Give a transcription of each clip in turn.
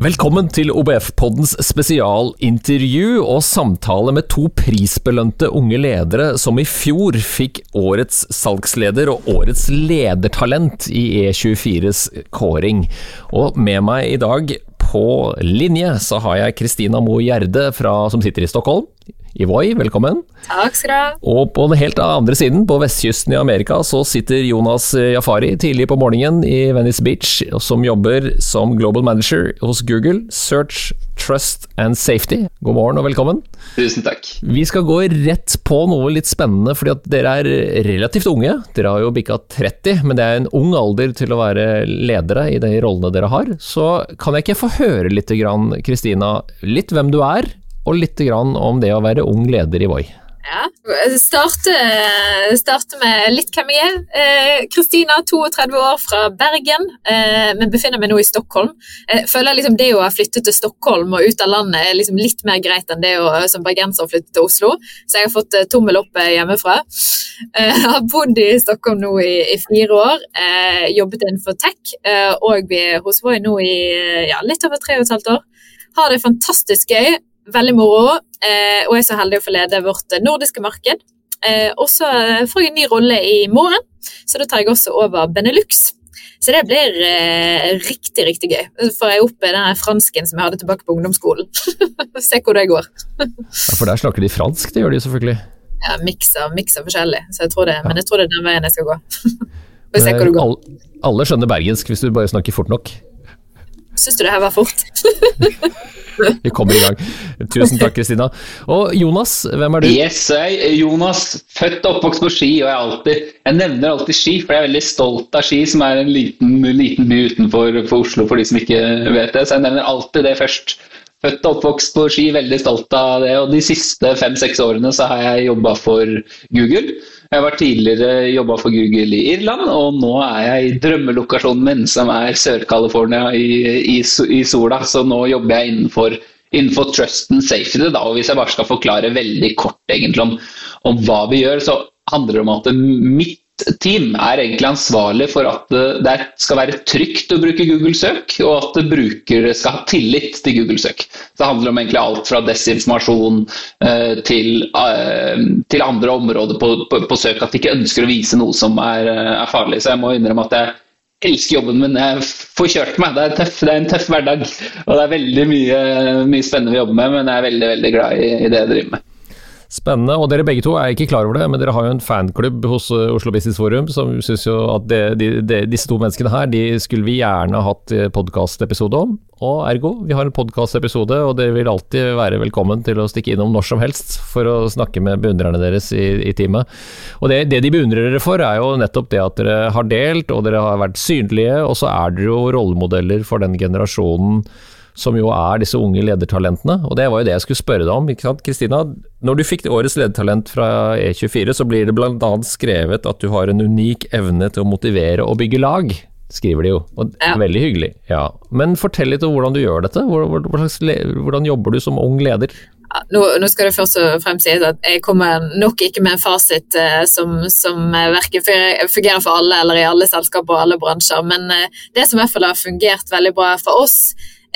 Velkommen til OBF-poddens spesialintervju og samtale med to prisbelønte unge ledere som i fjor fikk årets salgsleder og årets ledertalent i E24s kåring. Og med meg i dag på linje så har jeg Kristina Moe Gjerde fra, som sitter i Stockholm. I Voi, velkommen. Takk skal du ha. Og på den helt andre siden, på vestkysten i Amerika, så sitter Jonas Jafari tidlig på morgenen i Venice Beach, som jobber som global manager hos Google, Search, Trust and Safety. God morgen og velkommen. Tusen takk. Vi skal gå rett på noe litt spennende, fordi at dere er relativt unge. Dere har jo bikka 30, men det er en ung alder til å være ledere i de rollene dere har. Så kan jeg ikke få høre litt, Kristina, litt hvem du er, og litt om det å være ung leder i Voi. Ja, starte, starte med litt hvem jeg er. Kristina, eh, 32 år, fra Bergen, eh, men befinner meg nå i Stockholm. Jeg føler liksom det å ha flyttet til Stockholm og ut av landet er liksom litt mer greit enn det å som bergenser flytte til Oslo, så jeg har fått eh, tommel opp eh, hjemmefra. Jeg har bodd i Stockholm nå i, i fire år, eh, jobbet innenfor tech, eh, og vi er hos Voi nå i ja, litt over tre og et halvt år. Har det fantastisk gøy veldig moro. Eh, og jeg er så heldig å få lede vårt nordiske marked. Eh, og så får jeg en ny rolle i morgen, så da tar jeg også over Benelux. Så det blir eh, riktig, riktig gøy. Så får jeg opp den fransken som jeg hadde tilbake på ungdomsskolen. Se hvor det går. ja, For der snakker de fransk, det gjør de selvfølgelig. Ja, miks av, av forskjellig, så jeg tror det, ja. men jeg tror det er den veien jeg skal gå. Alle, alle skjønner bergensk hvis du bare snakker fort nok. Syns du det her var fort? Vi kommer i gang. Tusen takk, Kristina. Og Jonas, hvem er du? Yes, jeg er Jonas. Født og oppvokst på Ski, og jeg, alltid, jeg nevner alltid Ski, for jeg er veldig stolt av Ski, som er en liten, liten by utenfor Oslo, for de som ikke vet det. Så jeg nevner alltid det først. Født og oppvokst på Ski, veldig stolt av det. Og de siste fem-seks årene så har jeg jobba for Google. Jeg har vært tidligere jobba for Google i Irland, og nå er jeg i drømmelokasjonen min, som er Sør-California i, i, i, sola. Så nå jobber jeg innenfor, innenfor trust and safety. Da. og Hvis jeg bare skal forklare veldig kort egentlig om, om hva vi gjør, så handler det om at mitt team er egentlig ansvarlig for at det skal være trygt å bruke Google søk, og at brukere skal ha tillit til Google søk. Det handler om egentlig alt fra desinformasjon eh, til, eh, til, andre områder på, på, på, søk, at de ikke ønsker å vise noe som er, er, farlig. Så jeg må innrømme at jeg elsker jobben min. Jeg får kjørt meg. Det er, tøff, det er en tøff hverdag. Og det er veldig mye, mye spennende vi jobber med, men jeg er veldig, veldig glad i, i det jeg driver med. Spennende. Og dere begge to er ikke klar over det, men dere har jo en fanklubb hos eh, Oslo Business Forum som syns jo at det, de, de, disse to menneskene her, de skulle vi gjerne hatt eh, podkastepisode om. Og ergo, vi har en podkastepisode, og dere vil alltid være velkommen til å stikke innom når som helst for å snakke med beundrerne deres i, i teamet. Og det, det de beundrer dere for, er jo nettopp det at dere har delt, og dere har vært synlige, og så er dere jo rollemodeller for den generasjonen som jo er disse unge ledertalentene. Og det var jo det jeg skulle spørre deg om. ikke sant, Kristina? Når du fikk årets ledertalent fra E24, så blir det bl.a. skrevet at du har en unik evne til å motivere og bygge lag. Skriver de jo, og ja. veldig hyggelig. Ja. Men fortell litt om hvordan du gjør dette. Hvordan jobber du som ung leder? Ja, nå, nå, skal det først og fremst sies at jeg kommer nok ikke med en fasit eh, som, som verken fungerer for alle eller i alle selskaper og alle bransjer, men eh, det som i hvert fall har fungert veldig bra for oss,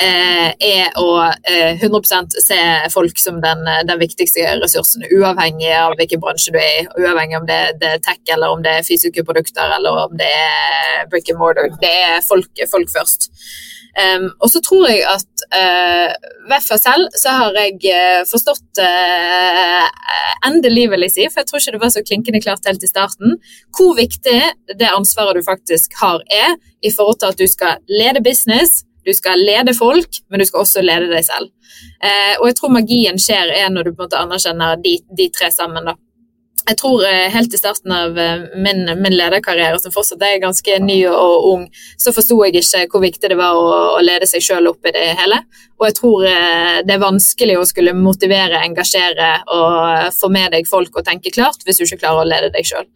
er å 100 eh, se folk som den, den, viktigste ressursen, uavhengig av hvilken bransje du er i. Uavhengig om det, det, er tech, eller om det er fysiske produkter, eller om det er brick and mortar. Det er folk, folk først. Um, og så tror jeg at uh, hvert for selv så har jeg uh, forstått uh, endelig, vil jeg si, for jeg tror ikke det var så klinkende klart helt i starten, hvor viktig det ansvaret du faktisk har er i forhold til at du skal lede business, du skal lede folk, men du skal også lede deg selv. Eh, og jeg tror magien skjer er når du på en måte anerkjenner de, de tre sammen. da. Jeg tror eh, Helt i starten av eh, min, min, lederkarriere, som fortsatt er ganske ny og ung, så forsto jeg ikke hvor viktig det var å, å lede seg sjøl opp i det hele. Og jeg tror eh, det er vanskelig å skulle motivere, engasjere og få med deg folk og tenke klart hvis du ikke klarer å lede deg sjøl.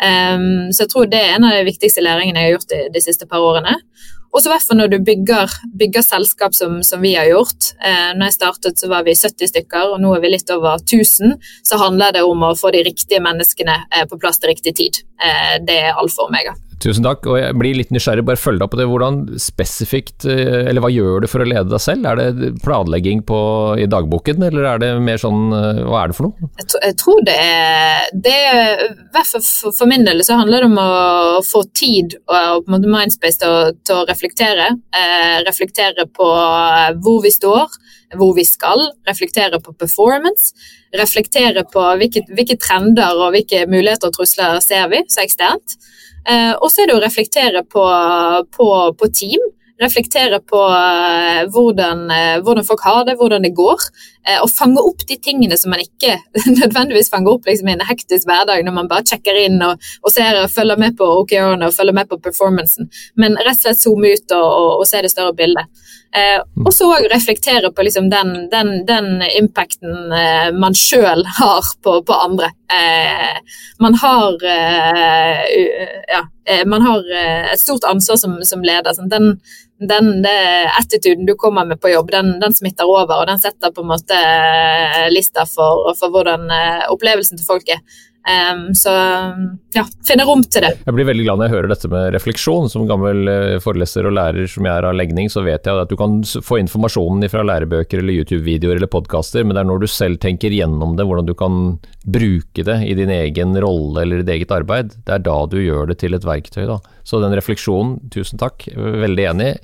Um, så jeg tror det er en av de viktigste læringene jeg har gjort de, de siste par årene. Og så hvert fall når du bygger, bygger selskap som, som, vi har gjort. Eh, når jeg startet så var vi 70 stykker, og nå er vi litt over 1000. Så handler det om å få de riktige menneskene eh, på plass til riktig tid. Eh, det er alfa og omega. Tusen takk, og jeg blir litt nysgjerrig, bare følg deg opp på det. Hvordan spesifikt, eh, eller hva gjør du for å lede deg selv? Er det planlegging på, i dagboken, eller er det mer sånn, eh, hva er det for noe? Jeg, jeg tror det er, det er for, for, min del så handler det om å få tid og, og mindspace til å, til å reflektere. Eh, reflektere på hvor vi står, hvor vi skal, reflektere på performance. Reflektere på hvilke, hvilke trender og hvilke muligheter og trusler ser vi så eksternt. Eh, og så er det å reflektere på, på, på team. Reflektere på uh, hvordan, uh, hvordan, folk har det, hvordan det går. Og fange opp de tingene som man ikke nødvendigvis fanger opp liksom, i en hektisk hverdag, når man bare sjekker inn og, og ser og følger med på OKR-ene og følger med på performancen. Men rett og slett zoome ut og, og, og se det større bildet. Eh, og så òg reflektere på liksom den, den, den, impacten eh, man sjøl har på, på andre. Eh, man har ja, man har et stort ansvar som, som leder. Sånn. Den, den attituden du kommer med på jobb, den, den, smitter over, og den setter på en måte lista for, for hvordan opplevelsen til folk er. Um, så ja, finne rom til det. Jeg blir veldig glad når jeg hører dette med refleksjon. Som gammel uh, foreleser og lærer som jeg er av legning, så vet jeg at du kan få informasjonen fra lærebøker eller YouTube-videoer eller podkaster, men det er når du selv tenker gjennom det, hvordan du kan bruke det i din egen rolle eller ditt eget arbeid, det er da du gjør det til et verktøy. Da. Så den refleksjonen, tusen takk, veldig enig.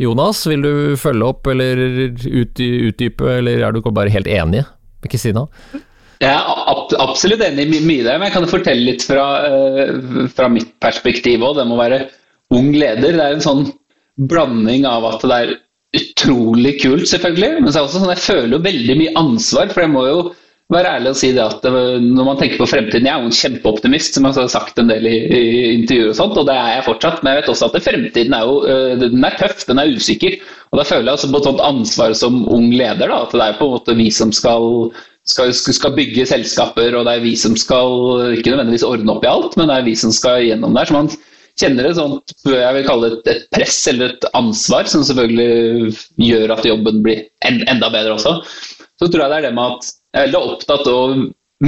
Jonas, vil du følge opp eller utdype, eller er du bare helt enig med Kristina? Jeg er absolutt enig i mye der, men jeg kan fortelle litt fra, eh, fra mitt perspektiv òg. Det må være ung leder. Det er en sånn blanding av at det er utrolig kult, selvfølgelig, men så er det også sånn, jeg føler jo veldig mye ansvar. For jeg må jo være ærlig og si det at når man tenker på fremtiden Jeg er jo en kjempeoptimist, som jeg har sagt en del i, i intervjuer og sånt, og det er jeg fortsatt. Men jeg vet også at fremtiden er jo eh, den er tøff, den er usikker. Og da føler jeg altså på et sånt ansvar som ung leder, da, at det er på en måte vi som skal skal, skal, bygge selskaper, og det er vi som skal ikke nødvendigvis ordne opp i alt, men det er vi som skal gjennom der. Så man kjenner et sånt, jeg vil kalle det et press eller et ansvar, som selvfølgelig gjør at jobben blir en, enda bedre også. Så tror jeg det er det med at jeg er veldig opptatt av å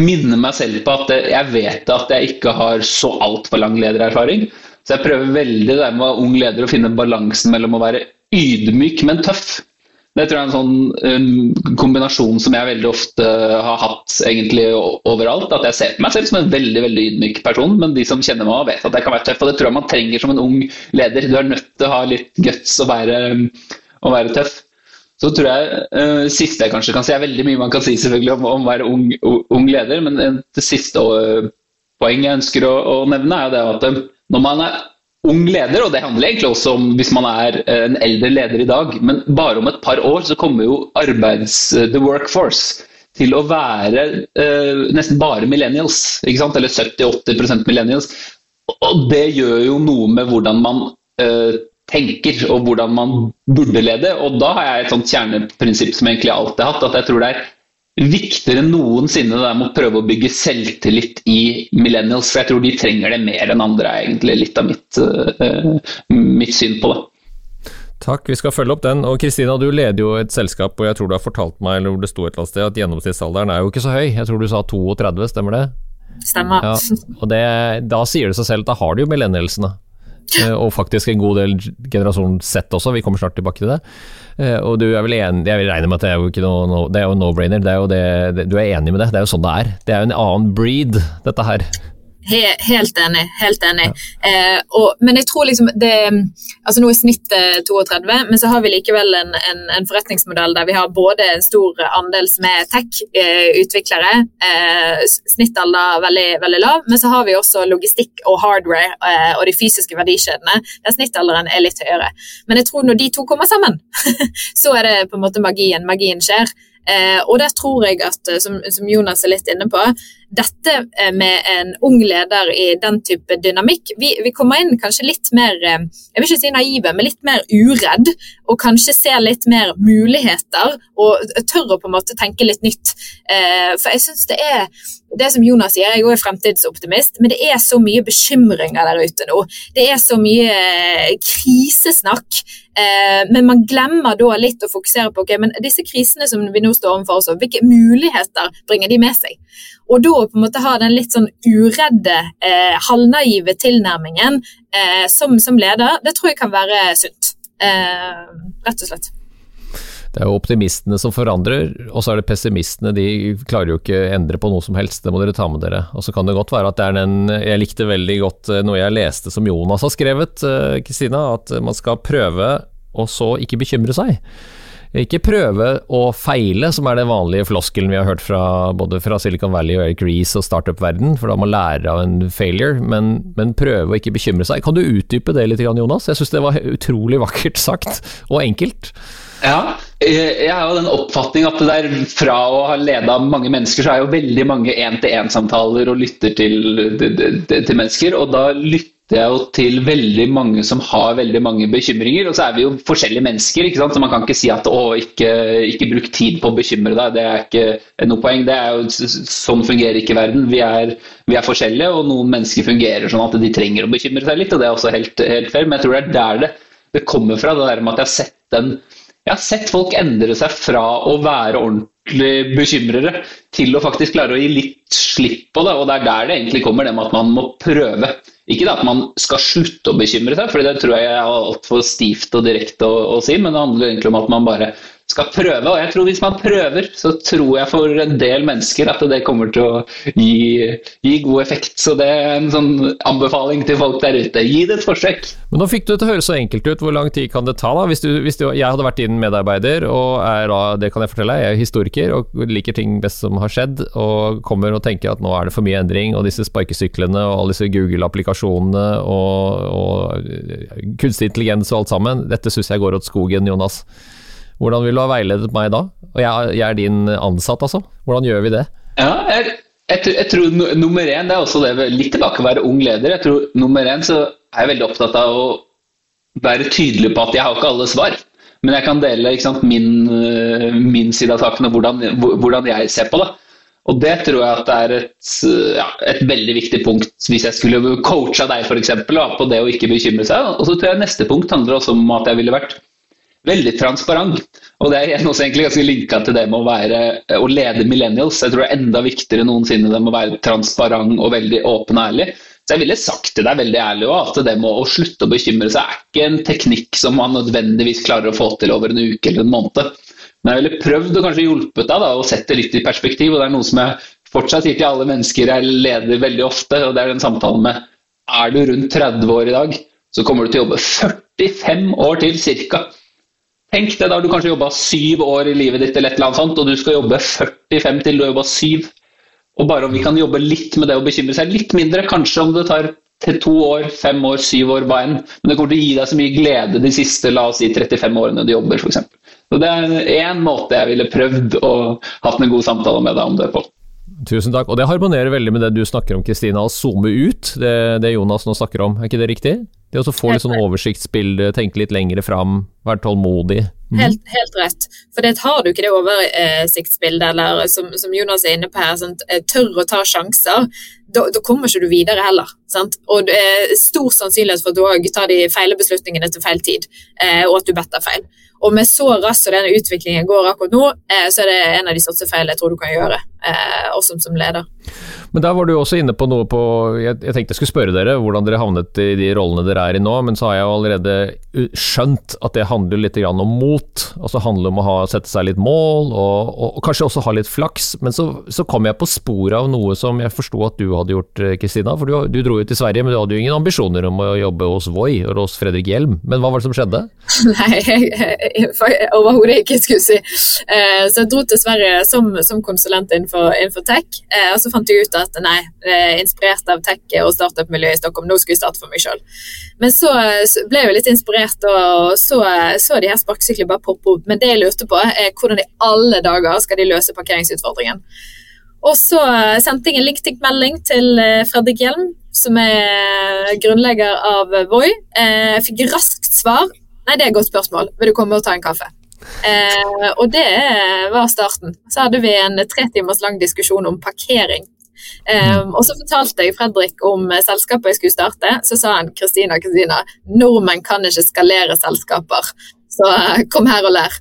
minne meg selv på at jeg vet at jeg ikke har så altfor lang ledererfaring. Så jeg prøver veldig det med ung leder å finne balansen mellom å være ydmyk, men tøff. Det tror jeg er en sånn kombinasjon som jeg veldig ofte har hatt egentlig overalt. At jeg ser på meg selv som en veldig veldig ydmyk person, men de som kjenner meg vet at jeg kan være tøff. Og det tror jeg man trenger som en ung leder. Du er nødt til å ha litt guts og være, og være tøff. Så tror jeg uh, siste jeg kanskje kan si, er veldig mye man kan si selvfølgelig om, om å være ung, ung, leder, men det siste uh, poenget jeg ønsker å, å nevne, er det at når man er ung leder, og det handler egentlig også om hvis man er eh, en eldre leder i dag, men bare om et par år så kommer jo arbeids, eh, the workforce til å være uh, nesten bare millennials, ikke sant? eller 70-80% millennials. Og det gjør jo noe med hvordan man uh, tenker og hvordan man burde lede. Og da har jeg et sånt kjerneprinsipp som egentlig alltid har hatt, at jeg tror det er viktigere enn noensinne det med å prøve å bygge selvtillit i millennials. For jeg tror de trenger det mer enn andre, er egentlig litt av mitt, uh, mitt syn på det. Takk, vi skal følge opp den. Og Kristina, du leder jo et selskap, og jeg tror du har fortalt meg eller hvor det sto et eller annet sted, at gjennomsnittsalderen er jo ikke så høy. Jeg tror du sa 32, stemmer det? Stemmer. Ja, og det, da sier det seg selv at da har du jo millennialsene. Eh, og faktisk en god del generasjon Z også, vi kommer snart tilbake til det. Eh, og du er vel enig, jeg vil regne med at det er jo ikke noe, no, det er jo no-brainer, du er enig med det? Det er jo sånn det er. Det er jo en annen breed, dette her. He, helt enig. Helt enig. Ja. Eh, og, men jeg tror liksom det altså Nå er snittet 32, men så har vi likevel en, en, en, forretningsmodell der vi har både en stor andel som er tech-utviklere, eh, snittalder veldig, veldig lav, men så har vi også logistikk og hardware eh, og de fysiske verdikjedene, der snittalderen er litt høyere. Men jeg tror når de to kommer sammen, så er det på en måte magien. Magien skjer. Eh, og der tror jeg at, eh, som, som, Jonas er litt inne på, dette eh, med en ung leder i den type dynamikk Vi, vi kommer inn kanskje litt mer eh, jeg vil ikke si naive, men litt mer uredd. Og kanskje ser litt mer muligheter og tør å på en måte tenke litt nytt. Eh, for jeg syns det er det som Jonas sier, jeg er fremtidsoptimist, men det er så mye bekymringer der ute nå. Det er så mye eh, krisesnakk. Eh, men man glemmer da litt å fokusere på okay, men disse krisene som vi nå står overfor, hvilke muligheter bringer de med seg? Og da på en måte ha den litt sånn uredde, eh, halvnaive tilnærmingen som, som, leder, det tror jeg kan være sunt. Rett og slett. Det er jo optimistene som forandrer, og så er det pessimistene. De klarer jo ikke å endre på noe som helst, det må dere ta med dere. Og så kan det godt være at det er den Jeg likte veldig godt eh, noe jeg leste som Jonas har skrevet, eh, Kristina, at man skal prøve og så ikke bekymre seg. Ikke prøve å feile, som er den vanlige floskelen vi har hørt fra både fra Silicon Valley og Eric Reece og startup-verden, for da må man lære av en failure, men, men, prøve å ikke bekymre seg. Kan du utdype det litt, Jonas? Jeg syns det var utrolig vakkert sagt, og enkelt. Ja, jeg har jo den oppfatning at det der fra å ha leda mange mennesker, så er jo veldig mange én-til-én-samtaler og lytter til, til, til, mennesker. Og da lytter jeg jo til veldig mange som har veldig mange bekymringer. Og så er vi jo forskjellige mennesker, så man kan ikke si at å, ikke, ikke bruk tid på å bekymre deg. Det er ikke noe poeng. Det er jo, sånn fungerer ikke verden. Vi er, vi er, forskjellige, og noen mennesker fungerer sånn at de trenger å bekymre seg litt. Og det er også helt, helt fair. Men jeg tror det er der det, det kommer fra, det der med at jeg har sett den jeg har sett folk endre seg fra å være ordentlig bekymrere til å faktisk klare å gi litt slipp på det. Og det er der det egentlig kommer, det med at man må prøve. Ikke det at man skal slutte å bekymre seg, for det tror jeg er altfor stivt og direkte å, å, si, men det handler egentlig om at man bare skal prøve. Og jeg tror hvis man prøver, så tror jeg for en del mennesker at det kommer til å gi, gi god effekt. Så det er en sånn anbefaling til folk der ute. Gi det et forsøk. Men nå fikk du det til å høres så enkelt ut. Hvor lang tid kan det ta, da? Hvis, du, hvis du, jeg hadde vært din medarbeider, og er da, det kan jeg fortelle, deg, jeg er historiker og liker ting best som har skjedd, og kommer og tenker at nå er det for mye endring, og disse sparkesyklene og alle disse Google-applikasjonene og, og kunstig intelligens og alt sammen, dette syns jeg går åt skogen, Jonas. Hvordan vil du ha veiledet meg da? Og jeg, jeg er din ansatt, altså. Hvordan gjør vi det? Ja, jeg, jeg, jeg tror nummer én, det er også det litt tilbake å være ung leder. Jeg tror nummer én så er jeg veldig opptatt av å være tydelig på at jeg har ikke alle svar. Men jeg kan dele sant, min, eh, min, side av saken og hvordan, hvordan, jeg ser på det. Og det tror jeg at det er et, ja, et veldig viktig punkt hvis jeg skulle coacha deg f.eks. på det å ikke bekymre seg. Og så tror jeg neste punkt handler også om at jeg ville vært veldig transparent. Og det er også egentlig ganske linka til det med å, være, å lede millennials. Jeg tror det er enda viktigere noensinne det med å være transparent og veldig åpen og ærlig. Så jeg ville sagt til deg veldig ærlig også, at det med å slutte å bekymre seg er ikke en teknikk som man nødvendigvis klarer å få til over en uke eller en måned. Men jeg ville prøvd og kanskje hjulpet deg da, å sette litt i perspektiv. og Det er noe som jeg fortsatt sier til alle mennesker jeg leder veldig ofte, og det er den samtalen med er du rundt 30 år i dag, så kommer du til å jobbe 45 år til cirka. Tenk det, da har du kanskje jobba syv år i livet ditt, eller et eller annet sånt, og du skal jobbe 45 til du har jobba syv. Og bare om vi kan jobbe litt med det å bekymre seg litt mindre, kanskje om det tar til to år, fem år, syv år, hva enn. Men det kommer til å gi deg så mye glede de siste la oss si 35 årene du jobber, f.eks. Så det er én måte jeg ville prøvd å hatt en god samtale med deg om det på. Tusen takk. Og det harmonerer veldig med det du snakker om, Kristina. Å zoome ut, det, det Jonas nå snakker om. Er ikke det riktig? Det å få litt sånn oversiktsbilde, tenke litt lengre fram, være tålmodig. Mm. Helt, helt, rett. For det har du ikke det oversiktsbildet, eller som, som, Jonas er inne på her, sånn, tør å ta sjanser, da, da, kommer ikke du videre heller. Sant? Og det er stor sannsynlighet for at du òg tar de feile beslutningene til feil tid, eh, og at du better feil. Og med så raskt som denne utviklingen går akkurat nå, eh, så er det en av de største feilene jeg tror du kan gjøre, eh, også som leder. Men der var du også inne på noe på jeg, jeg, tenkte jeg skulle spørre dere hvordan dere havnet i de rollene dere er i nå, men så har jeg jo allerede skjønt at det handler litt om mot. Altså handler om å ha, sette seg litt mål, og, og, og kanskje også ha litt flaks. Men så, så kom jeg på sporet av noe som jeg forsto at du hadde gjort, eh, Kristina. For du, du, dro jo til Sverige, men du hadde jo ingen ambisjoner om å jobbe hos Voi eller hos Fredrik Hjelm. Men hva var det som skjedde? Nei, overhodet ikke, skulle jeg si. Eh, så jeg dro til Sverige som, som konsulent innenfor, innenfor tech, eh, og så fant jeg ut at nei, inspirert av tech og startup-miljøet i Stockholm, nå skulle jeg starte for meg sjøl. Men så ble jeg jo litt inspirert og så, så de her sparkesyklene bare poppe opp. Men det jeg lurte på, er hvordan i alle dager skal de løse parkeringsutfordringen. Og så sendte jeg en LinkedIn-melding til eh, Fredrik Hjelm, som er grunnlegger av Voi. Eh, jeg fikk raskt svar. Nei, det er et godt spørsmål. Vil du komme og ta en kaffe? Eh, og det var starten. Så hadde vi en tre timers lang diskusjon om parkering. Um, og så fortalte jeg Fredrik om eh, selskapet jeg skulle starte. Så sa han Kristina, Kristina, nordmenn kan ikke skalere selskaper. Så eh, kom her og lær.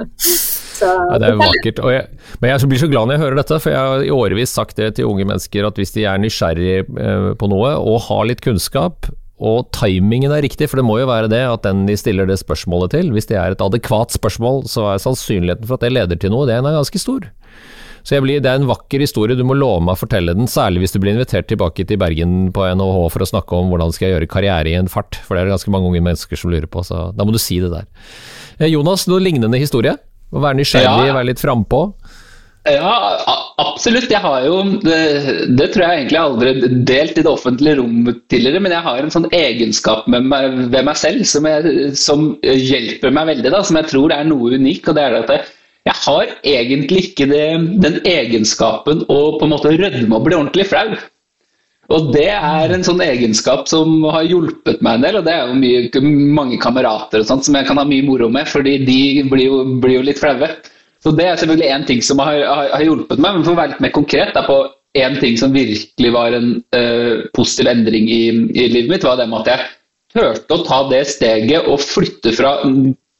så, ja, det er vakkert. Jeg, men jeg blir så glad når jeg hører dette, for jeg har i årevis sagt det til unge mennesker at hvis de er nysgjerrig eh, på noe og har litt kunnskap, og timingen er riktig, for det må jo være det at den de stiller det spørsmålet til, hvis det er et adekvat spørsmål, så er sannsynligheten for at det leder til noe, den er ganske stor. Så blir, Det er en vakker historie, du må love meg å fortelle den, særlig hvis du blir invitert tilbake til Bergen på NHH for å snakke om hvordan skal jeg gjøre karriere i en fart, for det er det ganske mange unge mennesker som lurer på, så da må du si det der. Eh, Jonas, noe lignende historie? Å være nysgjerrig, ja. være litt frampå? Ja, absolutt. Jeg har jo det, det, tror jeg egentlig aldri delt i det offentlige rom tidligere, men jeg har en sånn egenskap med meg, ved meg selv som, jeg, som, hjelper meg veldig, da, som jeg tror er noe unik. og det er at jeg, jeg har egentlig ikke det, den egenskapen å på en måte rødme og bli ordentlig flau. Og det er en sånn egenskap som har hjulpet meg en del, og det er jo mye, mange kamerater og sånt som jeg kan ha mye moro med, fordi de blir jo, blir jo litt flaue. Så det er selvfølgelig én ting som har, har, har, hjulpet meg, men for å være litt mer konkret da, på én ting som virkelig var en uh, positiv endring i, i, livet mitt, var det med at jeg turte å ta det steget og flytte fra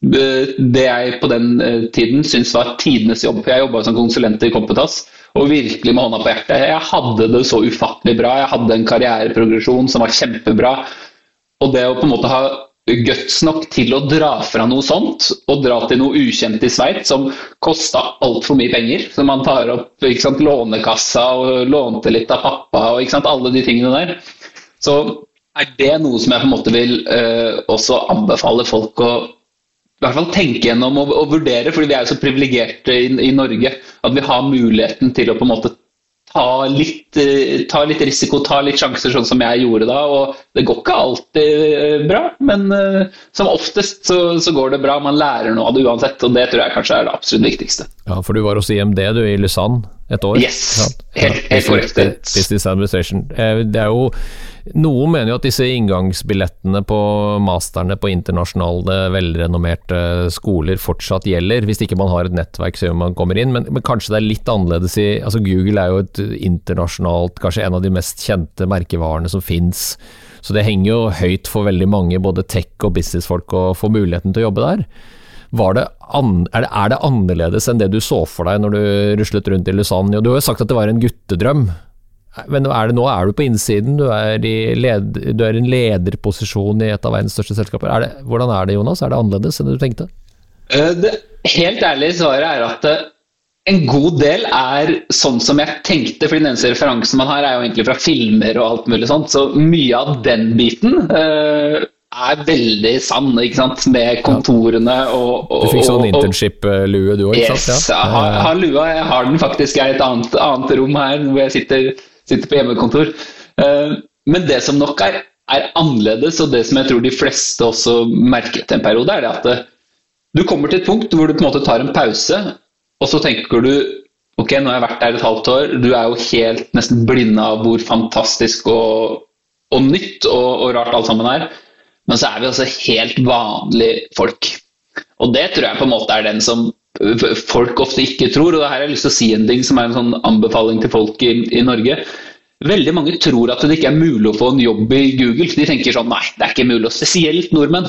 det jeg på den eh, tiden syntes var tidenes jobb. Jeg jobba som konsulent i Kompetas og virkelig med hånda på hjertet. Jeg hadde det så ufattelig bra. Jeg hadde en karriereprogresjon som var kjempebra. Og det å på en måte ha guts nok til å dra fra noe sånt, og dra til noe ukjent i Sveits som kosta altfor mye penger, så man tar opp sant, Lånekassa og lånte litt av pappa og sant, alle de tingene der, så er det noe som jeg på en måte vil uh, også anbefale folk å i hvert fall tenke gjennom og, og vurdere, fordi vi er jo så privilegerte i, i, Norge at vi har muligheten til å på en måte ta litt, uh, ta litt, risiko, ta litt sjanser, sånn som jeg gjorde da. og Det går ikke alltid uh, bra, men uh, som oftest så, så, går det bra. Man lærer noe av det uansett, og det tror jeg kanskje er det absolutt viktigste. Ja, For du var hos IMD du i Lausanne et år? Yes, helt, helt korrekt. Business Administration. Det er jo noen mener jo at disse inngangsbillettene på masterne på internasjonale, velrenommerte skoler fortsatt gjelder, hvis ikke man har et nettverk som man kommer inn, men, men, kanskje det er litt annerledes i altså Google er jo et internasjonalt, kanskje en av de mest kjente merkevarene som fins. Så det henger jo høyt for veldig mange, både tech- og businessfolk, å få muligheten til å jobbe der. Det an, er, det, er, det, annerledes enn det du så for deg når du ruslet rundt i Lausanne? Du har jo sagt at det var en guttedrøm. Men er det, nå er du på innsiden, du er, i led, du er i en lederposisjon i et av verdens største selskaper. Er det, hvordan er det, Jonas? Er det annerledes enn du tenkte? Eh, det helt ærlige svaret er at eh, en god del er sånn som jeg tenkte, for den eneste referansen man har, er jo egentlig fra filmer og alt mulig sånt. Så mye av den biten uh, er veldig sann, ikke sant. Med kontorene og, og Du fikk sånn internship-lue du òg, ikke sant? Ja. jeg har, har lua. Jeg har den faktisk i et annet, annet rom her hvor jeg sitter sitter på hjemmekontor. Eh, men det som nok er, er, annerledes, og det som jeg tror de fleste også merket en periode, er det at eh, du kommer til et punkt hvor du på en måte tar en pause, og så tenker du ok, nå har jeg vært der et halvt år, du er jo helt nesten blinde av hvor fantastisk og, og nytt og, og, rart alt sammen er. Men så er vi også helt vanlige folk. Og det tror jeg på en måte er den som folk ofte ikke tror. og her har jeg lyst til å si en ting som er en sånn anbefaling til folk i, i Norge. Veldig mange tror at det ikke er mulig å få en jobb i Google. De tenker sånn nei, det er ikke mulig, og spesielt nordmenn.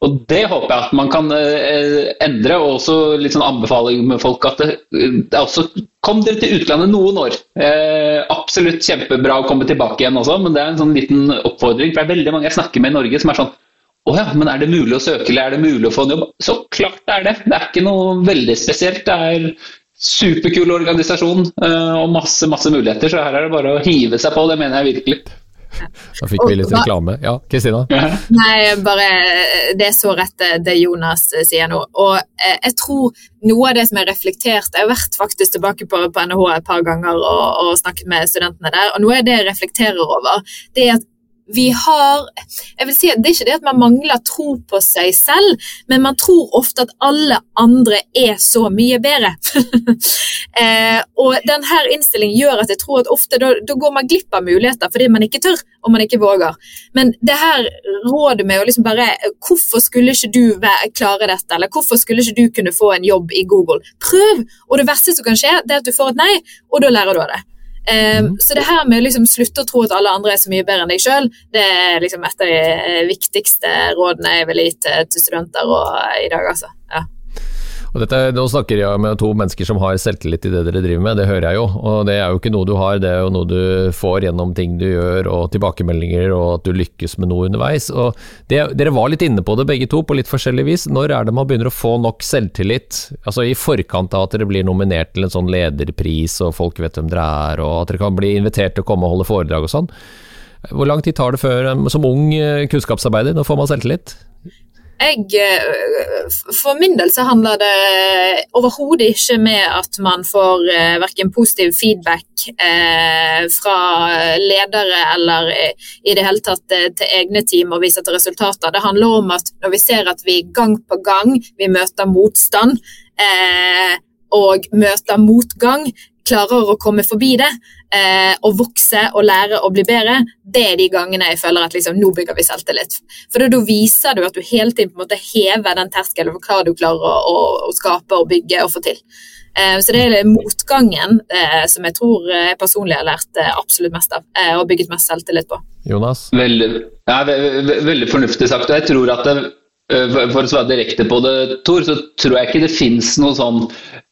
Og Det håper jeg at man kan eh, endre, og også litt sånn anbefaling med folk at det, det også, Kom dere til utlandet noen år. Eh, absolutt kjempebra å komme tilbake igjen også, men det er en sånn liten oppfordring. For det er veldig mange jeg snakker med i Norge som er sånn å ja, men er det mulig å søke, eller er det mulig å få en jobb? Så klart det er det. Det er ikke noe veldig spesielt. Det er superkul organisasjon eh, og masse, masse muligheter, så her er det bare å hive seg på. Det mener jeg virkelig. Da fikk vi litt reklame. Ja, Kristina? Nei, bare Det er så rett det Jonas sier nå. Og eh, jeg tror noe av det som er reflektert Jeg har vært faktisk tilbake på, på NHH et par ganger og, og, snakket med studentene der, og noe av det jeg reflekterer over, det er at vi har jeg vil si at Det er ikke det at man mangler tro på seg selv, men man tror ofte at alle andre er så mye bedre. eh, og denne innstillingen gjør at jeg tror at ofte da, da, går man glipp av muligheter fordi man ikke tør og man ikke våger. Men det her rådet med å liksom bare Hvorfor skulle ikke du klare dette, eller hvorfor skulle ikke du kunne få en jobb i Google? Prøv! Og det verste som kan skje, det er at du får et nei, og da lærer du av det. Um, Så det her med å liksom slutte å tro at alle andre er så mye bedre enn deg sjøl, det er liksom et av de eh, viktigste rådene jeg vil gi til, til studenter og, i dag, altså. Og dette, Nå snakker jeg med to mennesker som har selvtillit i det dere driver med, det hører jeg jo. Og det er jo ikke noe du har, det er jo noe du får gjennom ting du gjør og tilbakemeldinger og at du lykkes med noe underveis. Og det, Dere var litt inne på det begge to, på litt forskjellig vis. Når er det man begynner å få nok selvtillit? Altså I forkant av at dere blir nominert til en sånn lederpris og folk vet hvem dere er, og at dere kan bli invitert til å komme og holde foredrag og sånn. Hvor lang tid tar det før, som ung kunnskapsarbeider, nå får man selvtillit? Jeg, eh, for min del så handler det overhodet ikke med at man får eh, verken positiv feedback eh, fra ledere eller i det hele tatt til egne team og viser til resultater. Det handler om at når vi ser at vi gang på gang vi møter motstand og møter motgang, klarer å komme forbi det eh, og vokse og lære og bli bedre, det er de gangene jeg føler at liksom, nå bygger vi selvtillit. For da viser du at du hele tiden på en måte hever den terskelen for hva du klarer å, å, å skape og bygge og få til. Eh, så det er motgangen eh, som jeg tror jeg personlig har lært eh, absolutt mest av, eh, og bygget mest selvtillit på. Jonas? Veldig, ja, veldig, veldig fornuftig sagt. og jeg tror at det, eh, For å svare direkte på det, Tor, så tror jeg ikke det fins noe sånn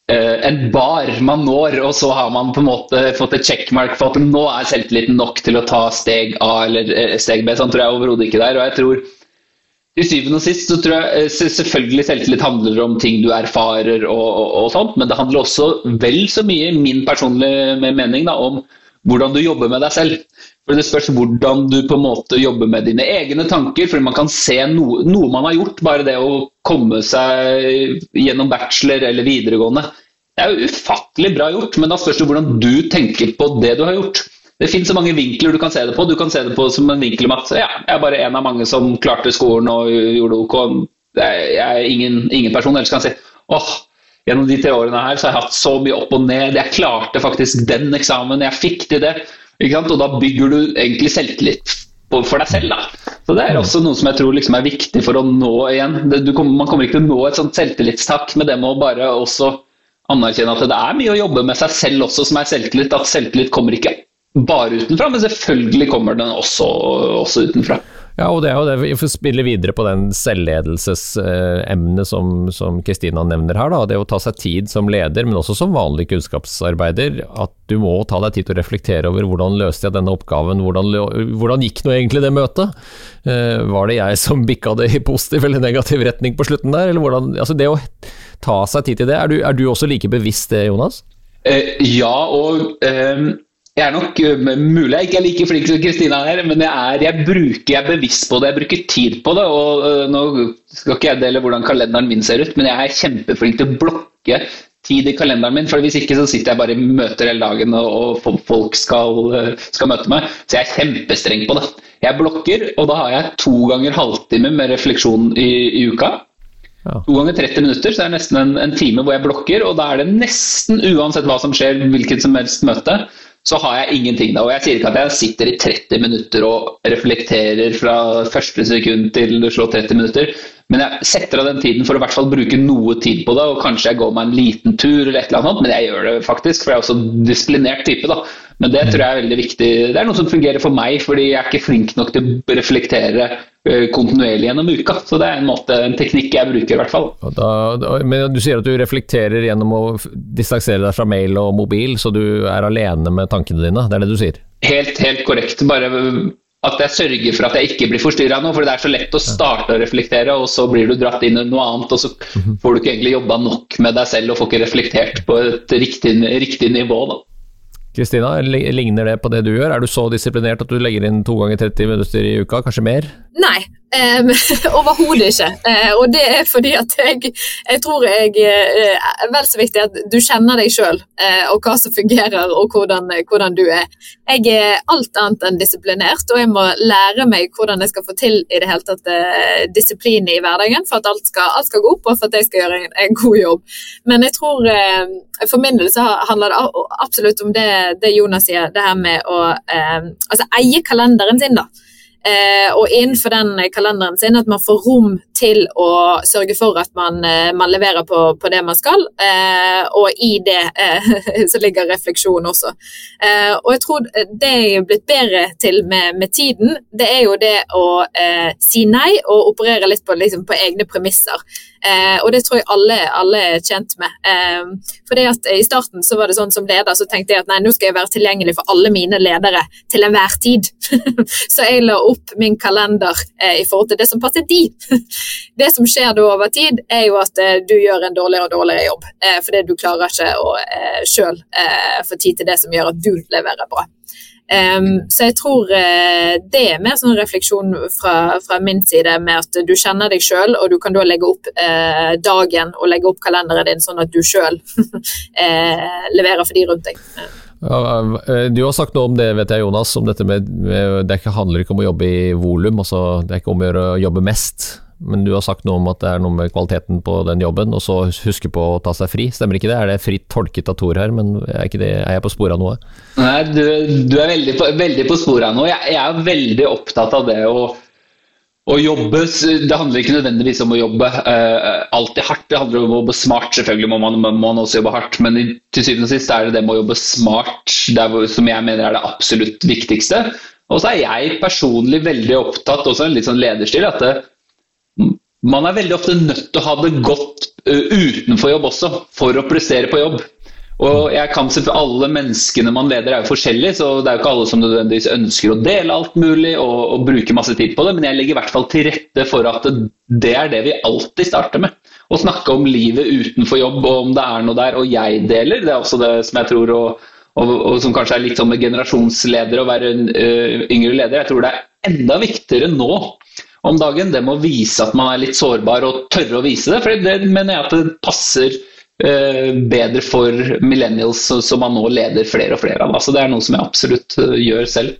en bar man når, og så har man på en måte fått et checkmark for at nå er selvtilliten nok til å ta steg A eller eh, steg B. Sånn tror jeg overhodet ikke der. og jeg tror til syvende og sist så tror jeg eh, selvfølgelig selvtillit handler om ting du erfarer og, og, og sånt, men det handler også vel så mye, min personlige mening, da, om hvordan du jobber med deg selv. For Det spørs hvordan du på en måte jobber med dine egne tanker. for Man kan se noe, noe man har gjort, bare det å komme seg gjennom bachelor eller videregående. Det er jo ufattelig bra gjort, men da spørs det hvordan du tenker på det du har gjort. Det finnes så mange vinkler du kan se det på. Du kan se det på som en vinkel om at ja, jeg er bare en av mange som klarte skolen og gjorde OK. Jeg er ingen, ingen person. Ellers kan jeg si åh, gjennom de tre årene her så har jeg hatt så mye opp og ned. Jeg klarte faktisk den eksamen, jeg fikk til det. Og da bygger du egentlig selvtillit for deg selv. Da. Så Det er også noe som jeg tror liksom er viktig for å nå igjen. Kommer, man kommer ikke til å nå et sånt selvtillitstak, men det må bare også anerkjenne at det er mye å jobbe med seg selv også som er selvtillit. At selvtillit kommer ikke bare utenfra, men selvfølgelig kommer den også, også utenfra. Ja, og det er jo det vi får spille videre på den selvledelsesemnet som Kristina nevner her. Da. Det å ta seg tid som leder, men også som vanlig kunnskapsarbeider. At du må ta deg tid til å reflektere over hvordan løste jeg denne oppgaven, hvordan, hvordan gikk nå egentlig det møtet? Eh, var det jeg som bikka det i positiv eller negativ retning på slutten der, eller hvordan altså Det å ta seg tid til det, er du, er du også like bevisst det, Jonas? Eh, ja, og eh jeg er nok eh, mulig jeg ikke er like flink som Kristina her, men jeg er, jeg, bruker, jeg er bevisst på det. Jeg bruker tid på det. og uh, Nå skal ikke jeg dele hvordan kalenderen min ser ut, men jeg er kjempeflink til å blokke tid i kalenderen min. for Hvis ikke så sitter jeg bare i møter hele dagen og, og folk skal, uh, skal, møte meg. Så jeg er kjempestreng på det. Jeg blokker, og da har jeg to ganger halvtime med refleksjon i, i uka. Ja. To ganger 30 minutter, så er det nesten en, en time hvor jeg blokker. Og da er det nesten uansett hva som skjer, hvilket som helst møte så har jeg ingenting da. Og jeg sier ikke at jeg sitter i 30 minutter og reflekterer fra første sekund til du slår 30 minutter, men jeg setter av den tiden for å i hvert fall bruke noe tid på det, og kanskje jeg går meg en liten tur eller et eller annet, men jeg gjør det faktisk, for jeg er også en disiplinert type. da. Men det tror jeg er veldig viktig. Det er noe som fungerer for meg, fordi jeg er ikke flink nok til å reflektere eh, kontinuerlig gjennom uka. Så det er en, måte, en teknikk jeg bruker, i hvert fall. Da, da, men du sier at du reflekterer gjennom å distansere deg fra mail og mobil, så du er alene med tankene dine? Det er det du sier? Helt, helt korrekt. Bare at jeg sørger for at jeg ikke blir forstyrra nå. For det er så lett å starte å reflektere, og så blir du dratt inn i noe annet. Og så mhm. får du ikke egentlig jobba nok med deg selv og får ikke reflektert på et riktig, riktig nivå. da. Kristina, ligner det på det du gjør? Er du så disiplinert at du legger inn to ganger 30 minutter i uka, kanskje mer? Nei, Um, Overhodet ikke. Uh, og det er fordi at jeg, jeg tror jeg uh, vel så viktig at du kjenner deg sjøl uh, og hva som fungerer og hvordan, hvordan, du er. Jeg er alt annet enn disiplinert, og jeg må lære meg hvordan jeg skal få til i det hele tatt disiplin i hverdagen for at alt skal, alt skal, gå opp og for at jeg skal gjøre en, en god jobb. Men jeg tror for min del så handler det absolutt om det, det Jonas sier, det her med å altså eie kalenderen sin. da. Eh, og innenfor den kalenderen sin at man får rom til å sørge for at man, man leverer på, på, det man skal, og i det så ligger refleksjon også. Og jeg tror det jeg er blitt bedre til med, med tiden, det er jo det å si nei og operere litt på, liksom, på egne premisser. Eh, og det tror jeg alle, alle er tjent med. Eh, fordi I starten så var det sånn som leder så tenkte jeg at nei, nå skal jeg være tilgjengelig for alle mine ledere til enhver tid. så jeg la opp min kalender eh, i forhold til det som passet de. det som skjer da over tid, er jo at eh, du gjør en dårligere og dårligere jobb. Eh, fordi du klarer ikke å eh, sjøl få tid til det som gjør at du leverer bra. Um, så jeg tror uh, det er mer sånn refleksjon fra, fra, min side med at du kjenner deg sjøl, og du kan da legge opp uh, dagen og legge opp kalenderen din sånn at du sjøl uh, eh, leverer for de rundt deg. Ja, du har sagt noe om det, vet jeg, Jonas. om dette med, Det handler ikke om å jobbe i volum. Altså, det er ikke om å gjøre å jobbe mest men du har sagt noe om at det er noe med kvaliteten på den jobben, og så huske på å ta seg fri. Stemmer ikke det? Er det fritt tolket av Tor her, men er, det, er, jeg på sporet av noe? Nei, du, du er veldig på, veldig på sporet av noe. Jeg, jeg, er veldig opptatt av det å, å jobbe. Det handler ikke nødvendigvis om å jobbe uh, alltid hardt, det handler om å jobbe smart. Selvfølgelig må man, må man også jobbe hardt, men til syvende og sist er det det med å jobbe smart der, som jeg mener er det absolutt viktigste. Og så er jeg personlig veldig opptatt, også en litt sånn lederstil, at det, man er veldig ofte nødt til å ha det godt utenfor jobb også, for å prestere på jobb. Og jeg kan se at Alle menneskene man leder er jo forskjellige, så det er jo ikke alle som nødvendigvis ønsker å dele alt mulig og, og bruke masse tid på det, men jeg legger i hvert fall til rette for at det er det vi alltid starter med. Å snakke om livet utenfor jobb, og om det er noe der. Og jeg deler, det er også det som jeg tror og, og, og som kanskje er litt sånn med generasjonsleder å være en ø, yngre leder. Jeg tror det er enda viktigere nå om dagen. Det må vise at man er litt sårbar og tørre å vise det. For det mener jeg at det passer uh, bedre for millennials som man nå leder flere og flere av. Så det er noe som jeg absolutt uh, gjør selv.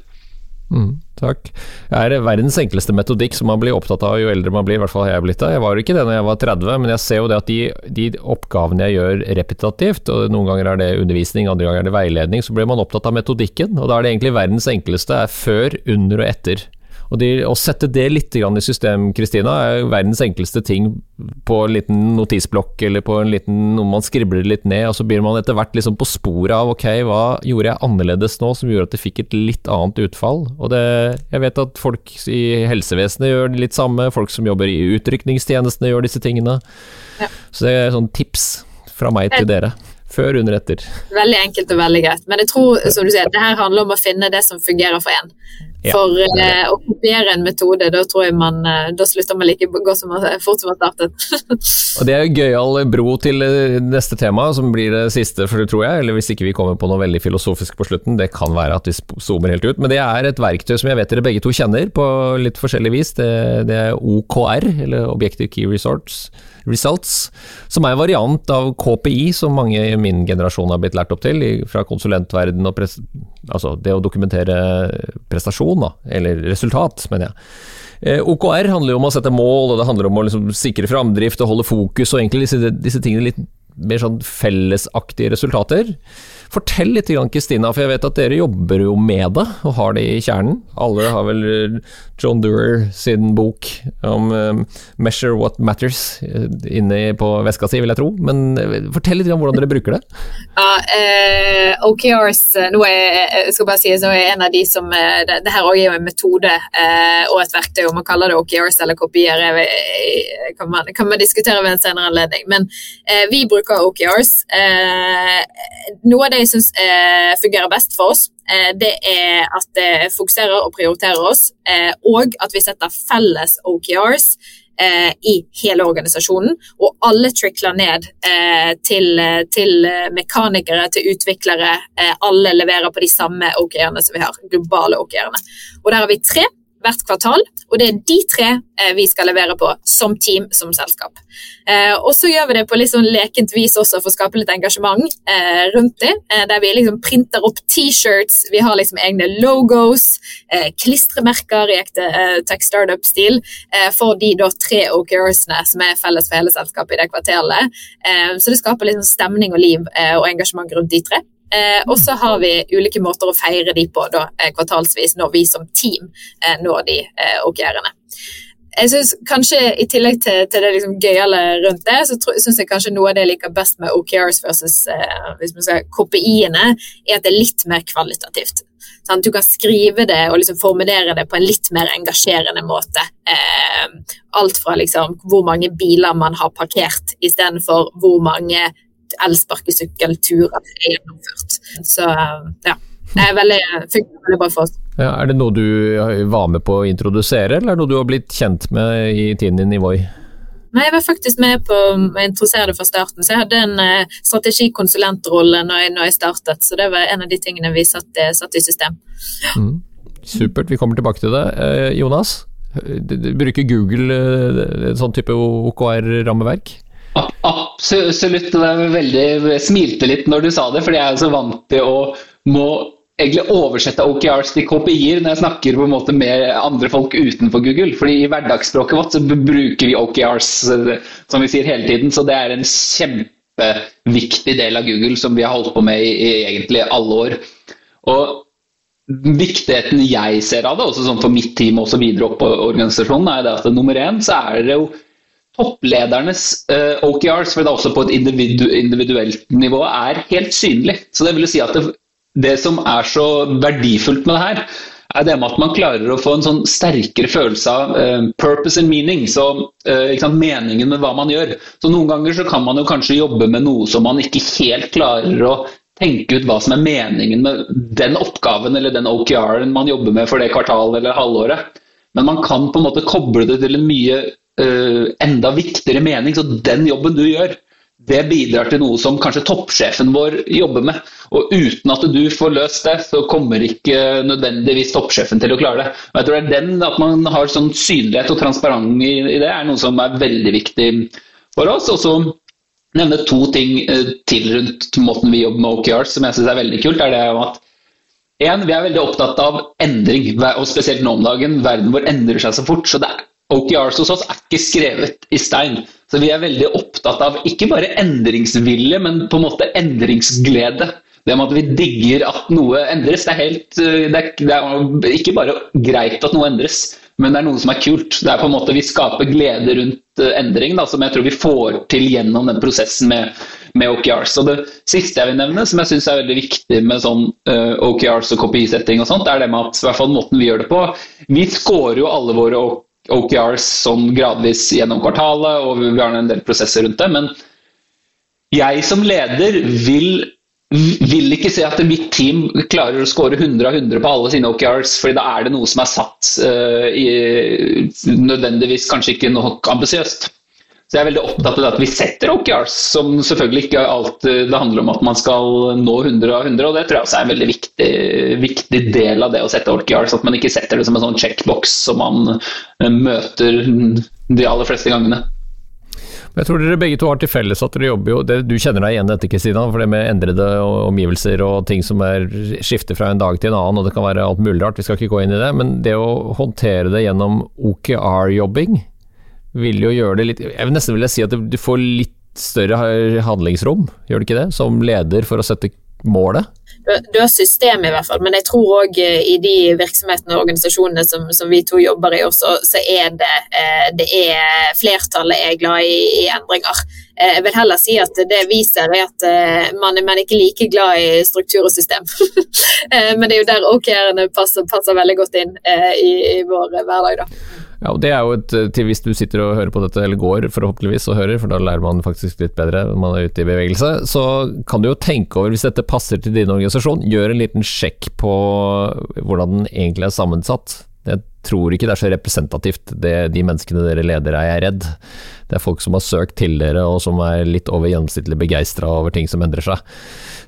Mm, takk. Det er verdens enkleste metodikk som man blir opptatt av jo eldre man blir, i hvert fall har jeg blitt det. Jeg var ikke det når jeg var 30, men jeg ser jo det at de, de, oppgavene jeg gjør repetitivt, og noen ganger er det undervisning, andre ganger er det veiledning, så blir man opptatt av metodikken. Og da er det egentlig verdens enkleste er før, under og etter. Og de, Å sette det litt i system, Kristina, er verdens enkleste ting på en liten notisblokk eller på en liten, noe man skribler litt ned, og så blir man etter hvert liksom på sporet av ok, hva gjorde jeg annerledes nå som gjorde at det fikk et litt annet utfall. Og det, Jeg vet at folk i helsevesenet gjør det litt samme, folk som jobber i utrykningstjenestene gjør disse tingene. Ja. Så det er sånn tips fra meg til dere. Før, under, etter. Veldig enkelt og veldig greit. Men jeg tror som du sier, det her handler om å finne det som fungerer for en. For eh, å kopiere en metode, da tror jeg man eh, Da slutter man like godt som man, fort som man startet. og Det er gøyal bro til eh, neste tema, som blir det siste, for det tror jeg. Eller hvis ikke vi kommer på noe veldig filosofisk på slutten, det kan være at vi zoomer helt ut. Men det er et verktøy som jeg vet dere begge to kjenner på litt forskjellig vis. Det, det er OKR, eller Objective Key Resorts. Results, som er en variant av KPI, som mange i min generasjon har blitt lært opp til, fra konsulentverden og altså det å dokumentere prestasjon, da, eller resultat, mener jeg. Eh, OKR handler jo om å sette mål, og det handler om å liksom sikre framdrift og holde fokus, og egentlig disse, disse tingene litt mer sånn fellesaktige resultater. Fortell litt, Kristina, for jeg vet at dere jobber jo med det, og har det i kjernen. Alle har vel eh, John Doer sin bok om um, 'Measure What Matters' inne på veska si, vil jeg tro. Men fortell litt om hvordan dere bruker det. Ja, eh, OKRs nå er, jeg skal bare si, så er en av de som Det, det her er jo en metode eh, og et verktøy, om man kaller det OKRs eller kopier, kan man, kan man diskutere ved en senere anledning. Men eh, vi bruker OKRs. noe av det jeg syns eh, fungerer best for oss, eh, det er at det fokuserer og prioriterer oss, eh, og at vi setter felles OKRs i hele organisasjonen. Og alle trickler ned til, til, mekanikere, til utviklere. alle leverer på de samme OKR-ene som vi har, globale OKR-ene. Og der har vi tre hvert kvartal. Og det er de tre eh, vi skal levere på som team, som selskap. Eh, og så gjør vi det på litt sånn lekent vis også for å skape litt engasjement eh, rundt det. Der vi liksom printer opp T-shirts, vi har liksom egne logos, klistremerker i ekte tech startup-stil for de da tre OKR-ene som er felles for hele selskapet i det kvartalet. så det skaper sånn stemning og liv og engasjement rundt de tre. Eh, og så har vi ulike måter å feire de på da, eh, kvartalsvis, når vi som team eh, når de eh, OKR-ene. jeg synes kanskje I tillegg til, til det liksom gøyale rundt det, så syns jeg kanskje noe av det jeg liker best med OKRs versus eh, KPI-ene, er at det er litt mer kvalitativt. Sånn, du kan skrive det og liksom formulere det på en litt mer engasjerende måte. Eh, alt fra liksom hvor mange biler man har parkert, istedenfor hvor mange elsparkesykkelturer er gjennomført. Så ja. Det er veldig, fungerer veldig bra for oss. Ja, er det noe du var med på å introdusere, eller er det noe du har blitt kjent med i tiden din i Voi? Nei, Jeg var faktisk med på å introdusere det fra starten. Så jeg hadde en eh, strategikonsulentrolle når jeg, når jeg, startet, så det var en av de tingene vi satte satt i system. Mm. Supert, vi kommer tilbake til det. Eh, Jonas, bruker Google uh, sånn type OKR-rammeverk? Absolutt. Det er veldig, smilte litt når du sa det, fordi jeg er så vant til å må egentlig oversette OKRs til KPI-er når jeg snakker på en måte med andre folk utenfor Google. fordi i hverdagsspråket vårt så bruker vi OKRs som vi sier hele tiden. Så det er en kjempeviktig del av Google som vi har holdt på med i, i egentlig alle år. Og Viktigheten jeg ser av det, også sånn for mitt team og videre opp på organisasjonen, er at nummer én så er det jo toppledernes uh, OKRs, for det er også på et individu individuelt nivå, er helt synlig. Så det vil si at det, det som er så verdifullt med det her, er det med at man klarer å få en sånn sterkere følelse av uh, purpose and meaning. Så uh, sant, Meningen med hva man gjør. Så Noen ganger så kan man jo kanskje jobbe med noe som man ikke helt klarer å tenke ut hva som er meningen med den oppgaven eller den OKR-en man jobber med for det kvartalet eller halvåret. Men man kan på en måte koble det til en mye enda viktigere mening. Så den jobben du gjør, det bidrar til noe som kanskje toppsjefen vår jobber med. Og uten at du får løst det, så kommer ikke nødvendigvis toppsjefen til å klare det. Og jeg tror det er den, At man har sånn synlighet og transparent i, i det, er noe som er veldig viktig for oss. Og så nevne to ting eh, til rundt måten vi jobber med OKR som jeg syns er veldig kult. er det at en, Vi er veldig opptatt av endring, og spesielt nå om dagen. Verden vår endrer seg så fort. så det er OKRs hos oss er ikke skrevet i stein. Så vi er veldig opptatt av ikke bare endringsvilje, men på en måte endringsglede. Det med at vi digger at noe endres. Det er, helt, eh, det er, det er ikke bare greit at noe endres, men det er noe som er kult. Det er på en måte Vi skaper glede rundt eh, endring, da, som jeg tror vi får til gjennom den prosessen med, med OKRs. Og Det siste jeg vil nevne, som jeg syns er veldig viktig med sånn uh, eh, OKRs og kopisetting, og sånt, er det med at i hvert fall måten vi gjør det på Vi scorer jo alle våre OKRs OKRs sånn gradvis gjennom kvartalet, og vi har en del prosesser rundt det. Men jeg som leder vil, vil ikke se at mitt team klarer å score 100 av 100 på alle sine OKRs, fordi da er det noe som er satt uh, i, nødvendigvis kanskje ikke nok ambisiøst. Så jeg er veldig opptatt av at vi setter OKRs, som selvfølgelig ikke alt det handler om at man skal nå 100 av 100, og det tror jeg også er en veldig viktig, viktig del av det å sette OKRs. At man ikke setter det som en sånn checkbox som man eh, møter de aller fleste gangene. Jeg tror dere begge to har til felles at dere jobber jo det, Du kjenner deg igjen dette, Kristina, for det med endrede omgivelser og ting som er skifter fra en dag til en annen, og det kan være alt mulig rart, vi skal ikke gå inn i det. Men det å håndtere det gjennom OKR-jobbing, vil jo gjøre det litt Jeg vil nesten vil si at du får litt større handlingsrom, gjør du ikke det? Som leder for å sette målet? Du har system i hvert fall, men jeg tror òg eh, i de virksomhetene og organisasjonene som, som, vi to jobber i også, så er det, eh, det er Flertallet er glad i, i, endringer. Eh, jeg vil heller si at det viser at man, man er ikke like glad i struktur og system. men det er jo der OKR-ene passer, passer, veldig godt inn i, i vår hverdag, da. Ja, og det er jo et, eh, til Hvis du sitter og hører på dette, eller går forhåpentligvis og hører, for da lærer man faktisk litt bedre når man er ute i bevegelse, så kan du jo tenke over, hvis dette passer til din organisasjon, gjør en liten sjekk på hvordan den egentlig er sammensatt. Jeg tror ikke det er så representativt, det, de menneskene dere leder er jeg redd. Det er folk som har søkt til dere, og som er litt over gjennomsnittlig begeistra over ting som endrer seg.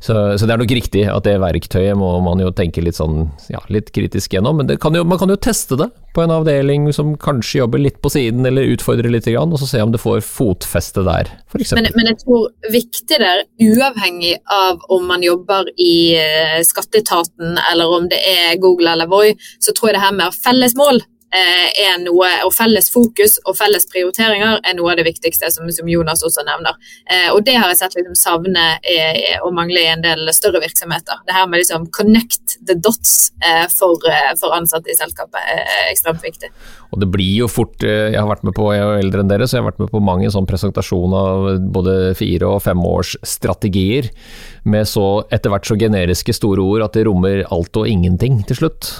Så, så, det er nok riktig at det verktøyet må man jo tenke litt sånn, ja, litt kritisk gjennom. Men kan jo, man kan jo teste det på en avdeling som kanskje jobber litt på siden, eller utfordrer litt, og så se om det får fotfeste der, f.eks. Men, men jeg tror viktig der, uavhengig av om man jobber i eh, skatteetaten eller om det er Google eller Voi, så tror jeg det her med å felles mål er noe, og felles fokus og felles prioriteringer er noe av det viktigste, som, som Jonas også nevner. og det har jeg sett liksom savne og mangle i en del større virksomheter. Det her med liksom connect the dots for, for ansatte i selskapet er ekstremt viktig. Og det blir jo fort Jeg har vært med på, jeg er eldre enn dere, så jeg har vært med på mange sånn presentasjon av både fire- og femårsstrategier med så etter hvert så generiske store ord at det rommer alt og ingenting til slutt.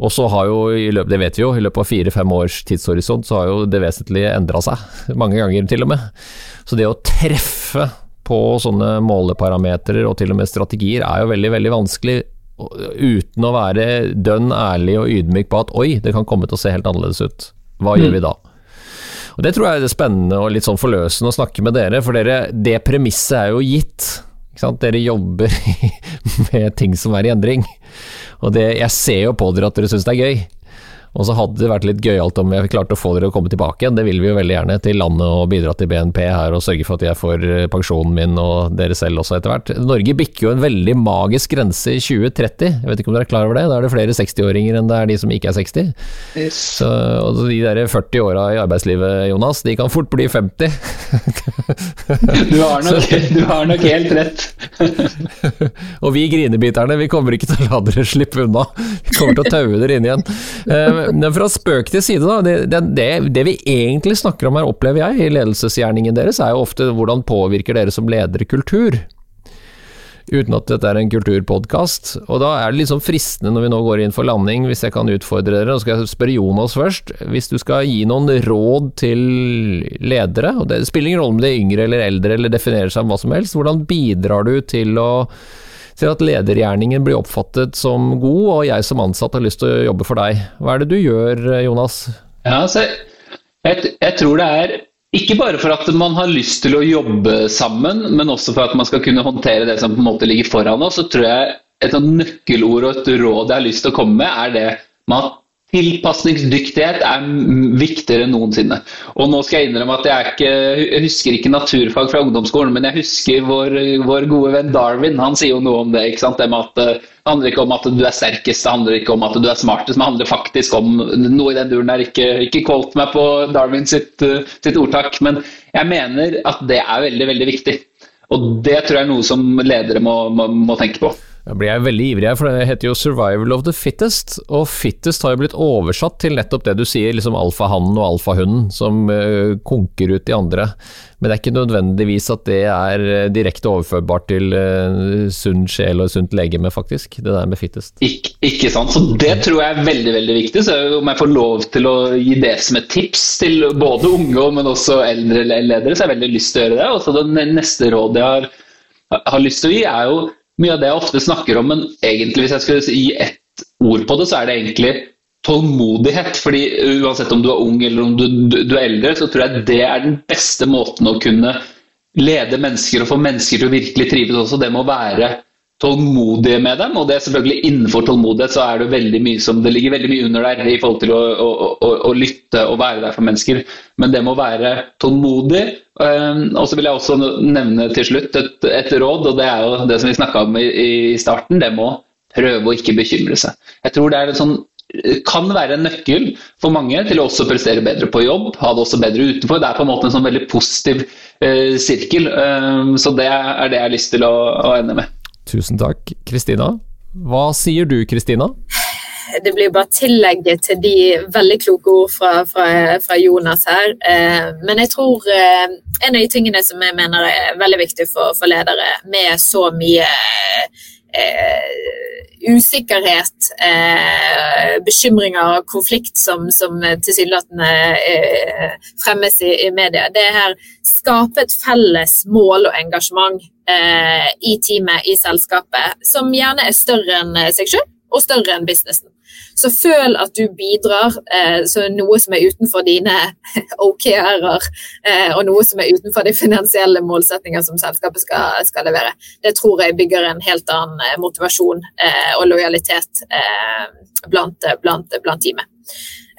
Og så har jo, i løpet, det vet vi jo, i løpet av fire-fem års tidshorisont så har jo det vesentlige endra seg. Mange ganger til og med. Så det å treffe på sånne måleparametere og til og med strategier er jo veldig, veldig vanskelig uten å være dønn ærlig og ydmyk på at oi, det kan komme til å se helt annerledes ut. Hva mm. gjør vi da? Og Det tror jeg er spennende og litt sånn forløsende å snakke med dere, for dere, det premisset er jo gitt. Dere jobber med ting som er i endring. Og det, jeg ser jo på dere at dere syns det er gøy. Og så hadde det vært litt gøyalt om jeg klarte å få dere å komme tilbake igjen, det vil vi jo veldig gjerne, til landet og bidra til BNP her og sørge for at jeg får eh, pensjonen min og dere selv også etter hvert. Norge bikker jo en veldig magisk grense i 2030, jeg vet ikke om dere er klar over det? Da er det flere 60-åringer enn det er de som ikke er 60. Yes. Så, og de der 40 åra i arbeidslivet, Jonas, de kan fort bli 50. du, har nok, du har nok helt rett. og vi grinebiterne, vi kommer ikke til å la dere slippe unna. Vi kommer til å taue dere inn igjen. Men fra spøk til side, da. Det, det, det, vi egentlig snakker om her, opplever jeg, i ledelsesgjerningen deres, er jo ofte hvordan påvirker dere som ledere kultur? Uten at dette er en kulturpodkast. Og da er det litt sånn fristende når vi nå går inn for landing, hvis jeg kan utfordre dere. og skal jeg spørre Jonas først. Hvis du skal gi noen råd til ledere, og det spiller ingen rolle om de er yngre eller eldre eller definerer seg om hva som helst, hvordan bidrar du til å til at ledergjerningen blir oppfattet som god, og jeg som ansatt har lyst til å jobbe for deg. Hva er det du gjør, Jonas? Ja, altså, jeg, jeg tror det er ikke bare for at man har lyst til å jobbe sammen, men også for at man skal kunne håndtere det som på en måte ligger foran oss. Så tror jeg et nøkkelord og et råd jeg har lyst til å komme med, er det med at Tilpasningsdyktighet er viktigere enn noensinne. Og nå skal jeg innrømme at jeg, ikke, jeg husker ikke naturfag fra ungdomsskolen, men jeg husker vår, vår, gode venn Darwin. Han sier jo noe om det. ikke sant? Det, at, det handler ikke om at du er sterkest, det handler ikke om at du er smartest, men det handler faktisk om noe i den duren der. Ikke, ikke kålt meg på Darwin sitt, sitt ordtak, men jeg mener at det er veldig, veldig viktig. Og det tror jeg er noe som ledere må, må, må tenke på. Da blir jeg veldig ivrig her, for det heter jo 'survival of the fittest'. Og 'fittest' har jo blitt oversatt til nettopp det du sier, liksom alfahannen og alfahunden, som uh, konker ut de andre. Men det er ikke nødvendigvis at det er uh, direkte overførbart til uh, sunn sjel og sunt legeme, faktisk. Det der med 'fittest'. Ik ikke sant. Så det tror jeg er veldig, veldig viktig. Så om jeg får lov til å gi det som et tips til både unge, men også eldre ledere, så har jeg veldig lyst til å gjøre det. Og så det neste rådet jeg har, har lyst til å gi, er jo mye av det jeg ofte snakker om, men egentlig hvis jeg skulle gi ett ord på det, så er det egentlig tålmodighet. fordi Uansett om du er ung eller om du, du, du, er eldre, så tror jeg det er den beste måten å kunne lede mennesker og få mennesker til å virkelig trives også. Det må være tålmodige med dem. Og det er selvfølgelig innenfor tålmodighet så er det veldig mye som det ligger veldig mye under der i forhold til å, å, å, å lytte og være der for mennesker. Men det må være tålmodig. Ehm, og så vil jeg også nevne til slutt et, et, råd, og det er jo det som vi snakka om i, i, starten. Det må prøve å ikke bekymre seg. Jeg tror det er en sånn kan være en nøkkel for mange til å også prestere bedre på jobb, ha det også bedre utenfor. Det er på en måte en sånn veldig positiv eh, sirkel. Um, så det er det jeg har lyst til å, å ende med. Tusen takk, Kristina. Hva sier du, Kristina? Det blir bare tillegget til de veldig kloke ord fra, fra, fra Jonas her. Eh, men jeg tror eh, en av de tingene som jeg mener er veldig viktig for, for ledere med så mye eh, usikkerhet, eh, bekymringer og konflikt som, som tilsynelatende eh, fremmes i, i media, det er her skape et felles mål og engasjement i teamet, i selskapet, som gjerne er større enn eh, seg selv og større enn businessen. Så føl at du bidrar, eh, så noe som er utenfor dine OKR-er, eh, og noe som er utenfor de finansielle målsettinger som selskapet skal, skal, levere. Det tror jeg bygger en helt annen eh, motivasjon eh, og lojalitet eh, blant, blant, blant teamet.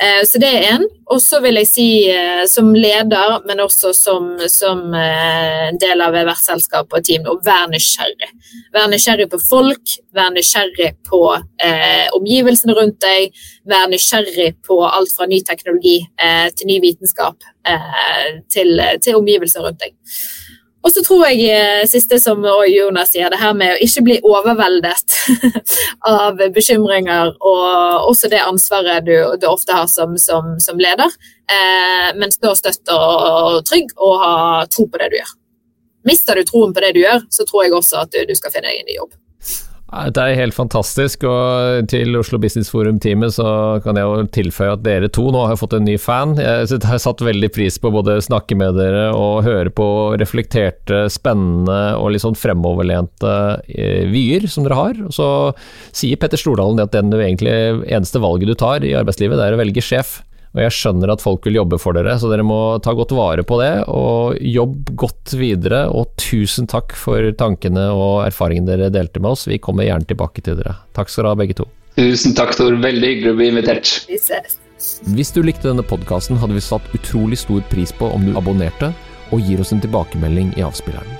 Eh, så det er én. Og så vil jeg si eh, som leder, men også som, som eh, del av verdselskap og team, å være nysgjerrig. Være nysgjerrig på folk, være nysgjerrig på eh, omgivelsene rundt deg, være nysgjerrig på alt fra ny teknologi eh, til ny vitenskap eh, til, til omgivelser rundt deg. Og så tror jeg eh, siste som Jonas sier, det her med å ikke bli overveldet av bekymringer og også det ansvaret du, du ofte har som, som, som leder, eh, men stå støtt og trygg og ha tro på det du gjør. Mister du troen på det du gjør, så tror jeg også at du, du skal finne deg en ny jobb. Det er helt fantastisk, og til Oslo Business Forum-teamet så kan jeg jo tilføye at dere to nå har fått en ny fan. Jeg har satt veldig pris på både snakke med dere og høre på reflekterte, spennende og litt sånn fremoverlente eh, vyer som dere har. Så sier Petter Stordalen at den egentlig eneste valget du tar i arbeidslivet, det er å velge sjef. Og jeg skjønner at folk vil jobbe for dere, så dere må ta godt vare på det. Og jobb godt videre, og tusen takk for tankene og erfaringene dere delte med oss. Vi kommer gjerne tilbake til dere. Takk skal dere ha, begge to. Tusen takk, Tor. Veldig hyggelig å bli invitert. Vi ses. Hvis du likte denne podkasten, hadde vi satt utrolig stor pris på om du abonnerte og gir oss en tilbakemelding i avspilleren.